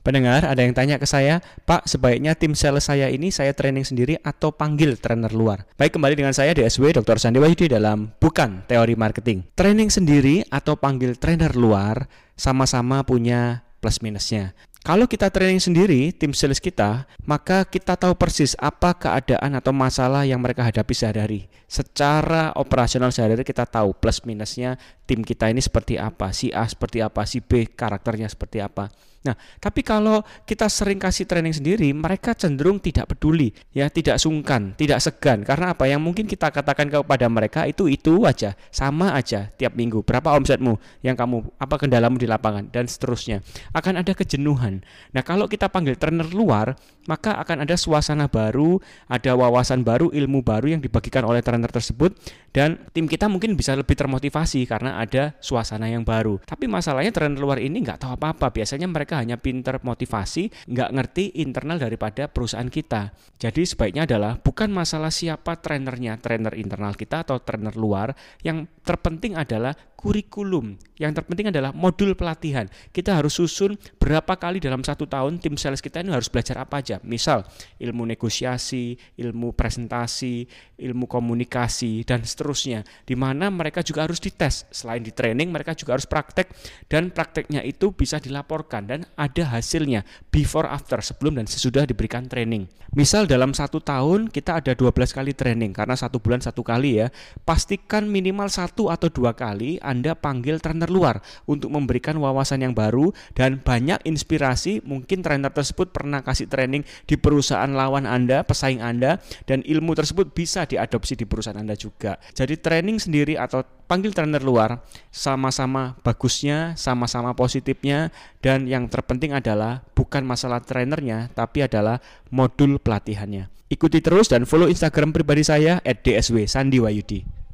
Pendengar, ada yang tanya ke saya, Pak, sebaiknya tim sales saya ini saya training sendiri atau panggil trainer luar? Baik, kembali dengan saya DSW Dr. Sandi Wahyudi dalam Bukan Teori Marketing. Training sendiri atau panggil trainer luar sama-sama punya plus minusnya. Kalau kita training sendiri, tim sales kita, maka kita tahu persis apa keadaan atau masalah yang mereka hadapi sehari-hari. Secara operasional sehari-hari kita tahu plus minusnya tim kita ini seperti apa, si A seperti apa, si B karakternya seperti apa. Nah, tapi kalau kita sering kasih training sendiri, mereka cenderung tidak peduli, ya, tidak sungkan, tidak segan. Karena apa? Yang mungkin kita katakan kepada mereka itu itu aja, sama aja tiap minggu. Berapa omsetmu yang kamu apa kendalamu di lapangan dan seterusnya. Akan ada kejenuhan. Nah, kalau kita panggil trainer luar, maka akan ada suasana baru, ada wawasan baru, ilmu baru yang dibagikan oleh trainer tersebut dan tim kita mungkin bisa lebih termotivasi karena ada suasana yang baru. Tapi masalahnya trainer luar ini nggak tahu apa-apa. Biasanya mereka hanya pinter motivasi, nggak ngerti internal daripada perusahaan kita. Jadi sebaiknya adalah bukan masalah siapa trainernya, trainer internal kita atau trainer luar. Yang terpenting adalah kurikulum. Yang terpenting adalah modul pelatihan. Kita harus susun berapa kali dalam satu tahun tim sales kita ini harus belajar apa aja. Misal ilmu negosiasi, ilmu presentasi, ilmu komunikasi dan seterusnya. Di mana mereka juga harus dites. Selain di training, mereka juga harus praktek dan prakteknya itu bisa dilaporkan dan ada hasilnya before after sebelum dan sesudah diberikan training. Misal dalam satu tahun kita ada 12 kali training karena satu bulan satu kali ya. Pastikan minimal satu atau dua kali Anda panggil trainer luar untuk memberikan wawasan yang baru dan banyak inspirasi. Mungkin trainer tersebut pernah kasih training di perusahaan lawan Anda, pesaing Anda dan ilmu tersebut bisa diadopsi di perusahaan Anda juga. Jadi training sendiri atau panggil trainer luar sama-sama bagusnya, sama-sama positifnya dan yang terpenting adalah bukan masalah trainernya tapi adalah modul pelatihannya. Ikuti terus dan follow Instagram pribadi saya @dsw Sandiwayudi.